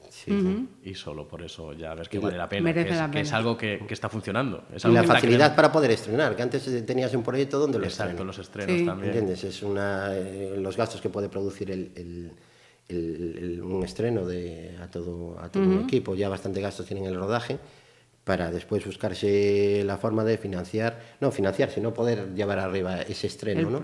D: Y solo por eso ya ves que vale la pena.
B: Merece
D: Que es,
B: la
D: que
B: pena.
D: es algo que, que está funcionando. Es
C: Y
D: algo
C: la
D: que está
C: facilidad para poder estrenar, que antes tenías un proyecto donde lo
D: Exacto, los estrenos
B: Sí.
D: también.
C: ¿Entiendes? Es una, eh, los gastos que puede producir el, el- el- el- un estreno de, a todo, a todo un equipo. Ya bastante gastos tienen el rodaje para después buscarse la forma de financiar, no financiar, sino poder llevar arriba ese estreno, ¿no?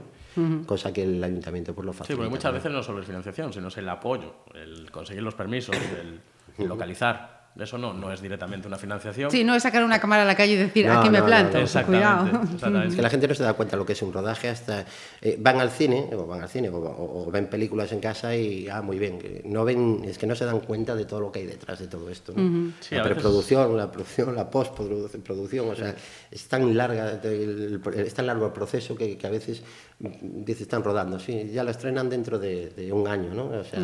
C: Cosa que el ayuntamiento pues lo
D: Sí,
C: facilita.
D: porque muchas
C: ¿no?
D: veces no solo es financiación, sino es el apoyo, el conseguir los permisos, el, el localizar. Eso no, no es directamente una financiación.
B: Sí, no es sacar una cámara a la calle y decir,
C: No,
B: aquí me
C: no, no,
B: planto,
C: no.
D: Exactamente,
B: cuidado.
D: exactamente.
C: Es que la gente no se da cuenta lo que es un rodaje hasta eh, van al cine o van al cine o, o- o ven películas en casa y ah muy bien no ven es que no se dan cuenta de todo lo que hay detrás de todo esto ¿no?
D: Sí,
C: la
D: veces-
C: preproducción la producción la postproducción o sea es tan larga el- es tan largo el proceso que, que a veces dices están rodando sí ya lo estrenan dentro de, de un año no o sea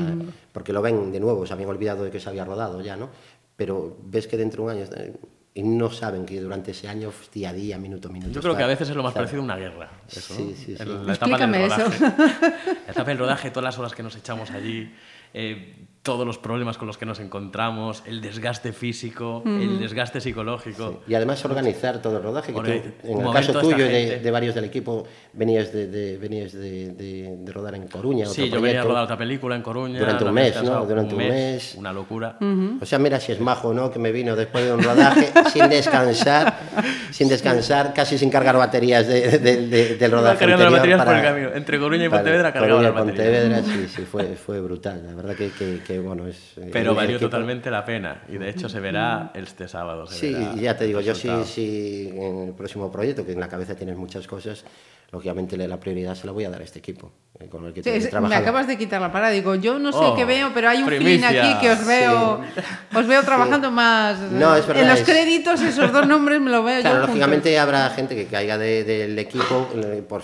C: porque lo ven de nuevo se habían olvidado de que se había rodado ya no pero ves que dentro de un año y no saben que durante ese año día a día minuto a minuto
D: Yo creo que a veces es lo más
C: está-
D: parecido a una guerra. Eso,
C: Sí, sí, sí.
D: El- La etapa del
B: Explícame eso.
D: rodaje. La etapa del rodaje, todas las horas que nos echamos allí, eh, todos los problemas con los que nos encontramos, el desgaste físico, el desgaste psicológico.
C: Y además organizar todo el rodaje. Que tú, en el caso tuyo y de, de varios del equipo, venías de, de- venías de, de- de rodar en Coruña.
D: Sí,
C: otro
D: yo venía a
C: proyecto.
D: rodar otra película en Coruña.
C: Durante un mes, ¿no? Durante un mes.
D: Una locura.
C: O sea, mira si es majo, ¿no? Que me vino después de un rodaje sin descansar, sin descansar, casi sin cargar baterías de- de- de- del rodaje.
D: cargando las
C: anterior
D: baterías por el camino. Entre Coruña y Pontevedra cargaba
C: Coruña
D: las
C: y
D: baterías.
C: Pontevedra, sí, sí, fue, fue brutal. La verdad que, que, que, bueno, es...
D: Pero valió
C: equipo-
D: totalmente la pena. Y de hecho se verá este sábado. se
C: Sí,
D: verá
C: ya te digo, yo sí, sí, en el próximo proyecto, que en la cabeza tienes muchas cosas, lógicamente la prioridad se la voy a dar a este equipo, eh, con el que
B: Sí, es- me acabas de quitar la parada. Digo, yo no sé
D: Oh,
B: qué veo, pero hay un
D: primicia.
B: feeling aquí que os veo, os veo trabajando más.
C: No, es verdad,
B: en los
C: es-
B: créditos, esos dos nombres me lo veo
C: Claro,
B: yo. juntos.
C: lógicamente habrá gente que caiga de- del equipo eh, por-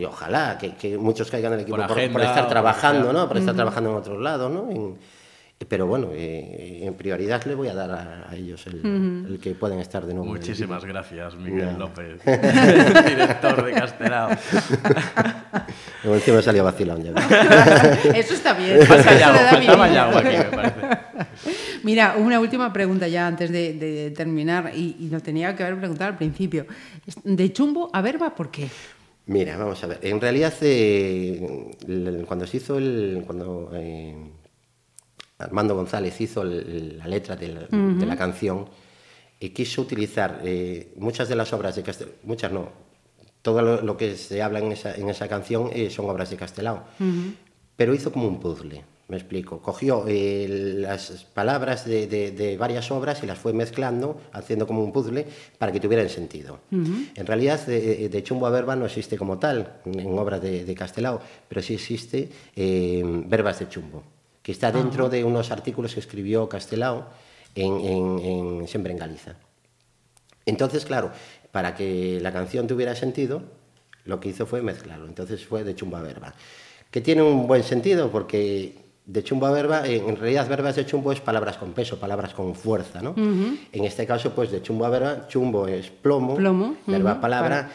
C: y ojalá que, que muchos caigan del equipo
D: Por
C: por,
D: agenda
C: por
D: o
C: estar trabajando. ¿no? Por estar trabajando en otros lados, ¿no? En- pero bueno, eh, en prioridad le voy a dar a, a ellos el, el que puedan estar de nuevo.
D: Muchísimas gracias, Miguel
C: No.
D: López, director de Castelao.
C: equipo. Encima me salió vacilón ya.
B: Eso está bien.
D: Faltaba
B: vidilla.
D: Yago aquí, me parece.
B: Mira, una última pregunta ya antes de, de terminar, y, y lo tenía que haber preguntado al principio. De chumbo a verba, ¿por qué?
C: Mira, vamos a ver. En realidad, eh, cuando se hizo el. Cuando eh, Armando González hizo el- la letra de la, de la canción, eh, quiso utilizar eh, muchas de las obras de Castelao. Muchas no. Todo lo, lo que se habla en esa, en esa canción son obras de Castelao. Pero hizo como un puzzle. Me explico. Cogió eh, las palabras de, de- de varias obras y las fue mezclando, haciendo como un puzzle para que tuvieran sentido. En realidad, eh, de chumbo a verba no existe como tal en obras de, de Castelao, pero sí existe eh, verbas de chumbo, que está dentro de unos artículos que escribió Castelao en, en- en Siempre en Galiza. Entonces, claro, para que la canción tuviera sentido, lo que hizo fue mezclarlo. Entonces fue de chumbo a verba. Que tiene un buen sentido porque de chumbo a verba, en realidad verbas de chumbo es palabras con peso, palabras con fuerza, ¿no? En este caso, pues de chumbo a verba, chumbo es plomo,
B: Plomo,
C: verba palabra,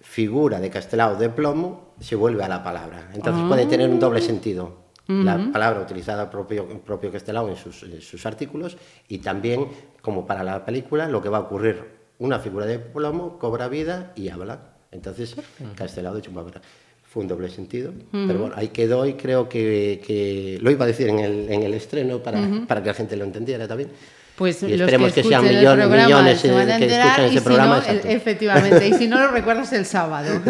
C: figura de castelao de plomo, se vuelve a la palabra. Entonces puede tener un doble sentido. La palabra utilizada propio, propio castelao en sus, en sus artículos y también, como para la película, lo que va a ocurrir, una figura de plomo cobra vida y habla. Entonces, castelao de chumbo a verba. Fue un doble sentido, pero bueno, ahí quedó y creo que, que lo iba a decir en el, en el estreno para, para que la gente lo entendiera también.
B: Pues
C: Y
B: los
C: esperemos
B: que,
C: que sean millones-
B: programa
C: millones,
B: se van a
C: eh, que
B: y
C: ese
B: si
C: programa,
B: no, el- efectivamente, y si no lo recuerdas el sábado.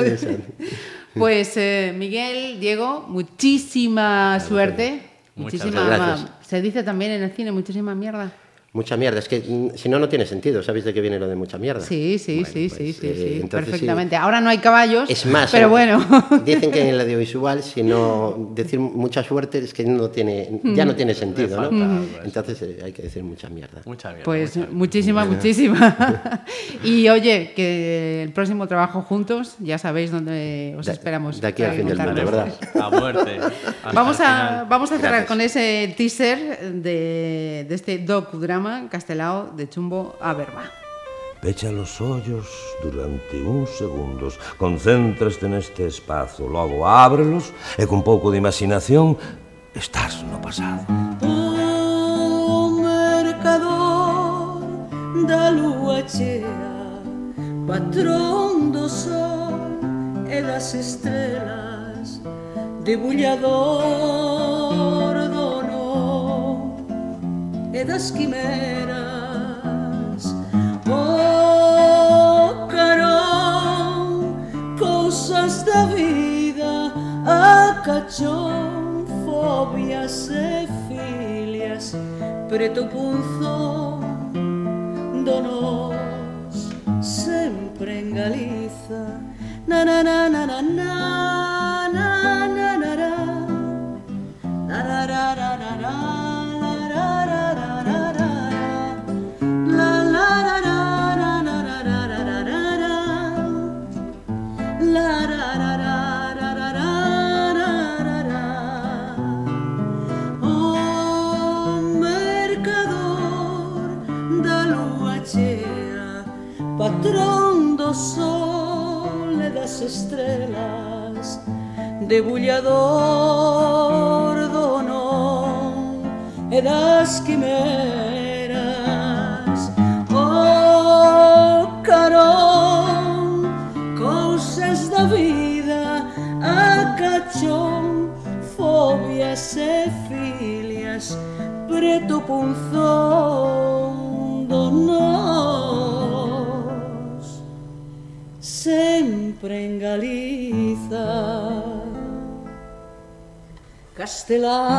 B: pues eh, Miguel, Diego, muchísima suerte. Muchísima,
C: gracias.
B: se dice también en el cine muchísima mierda.
C: Mucha mierda, es que mm, si no, no tiene sentido. ¿Sabéis de qué viene lo de mucha mierda?
B: Sí, sí,
C: Bueno,
B: sí,
C: pues,
B: sí, sí,
C: eh,
B: sí,
C: entonces sí.
B: perfectamente. Ahora no hay caballos,
C: Es más,
B: pero
C: eh,
B: bueno.
C: dicen que en el audiovisual, si no decir mucha suerte es que no tiene, ya no tiene sentido, ¿no?
D: falta eso.
C: Entonces eh, hay que decir mucha mierda.
D: Mucha mierda.
B: Pues
D: mucha mierda.
B: muchísima, muchísima. y oye, que el próximo trabajo juntos, ya sabéis dónde os
C: De-
B: esperamos.
C: de aquí al fin del mundo. ¿verdad?
D: A muerte.
B: Vamos a, vamos a cerrar
C: Gracias.
B: con ese teaser de, de este docudrama Castelao de Chumbo a Verba.
A: Pecha los ollos durante uns segundos Concéntraste neste espazo Logo ábrelos e con pouco de imaginación Estás no pasado.
E: O mercador da lúa chea Patrón do sol e das estrelas Debullador e das quimeras. Oh, carón, cousas da vida, a cachón, fobias e filias, preto punzo donos sempre en Galiza. Na na na na na na. sei lá,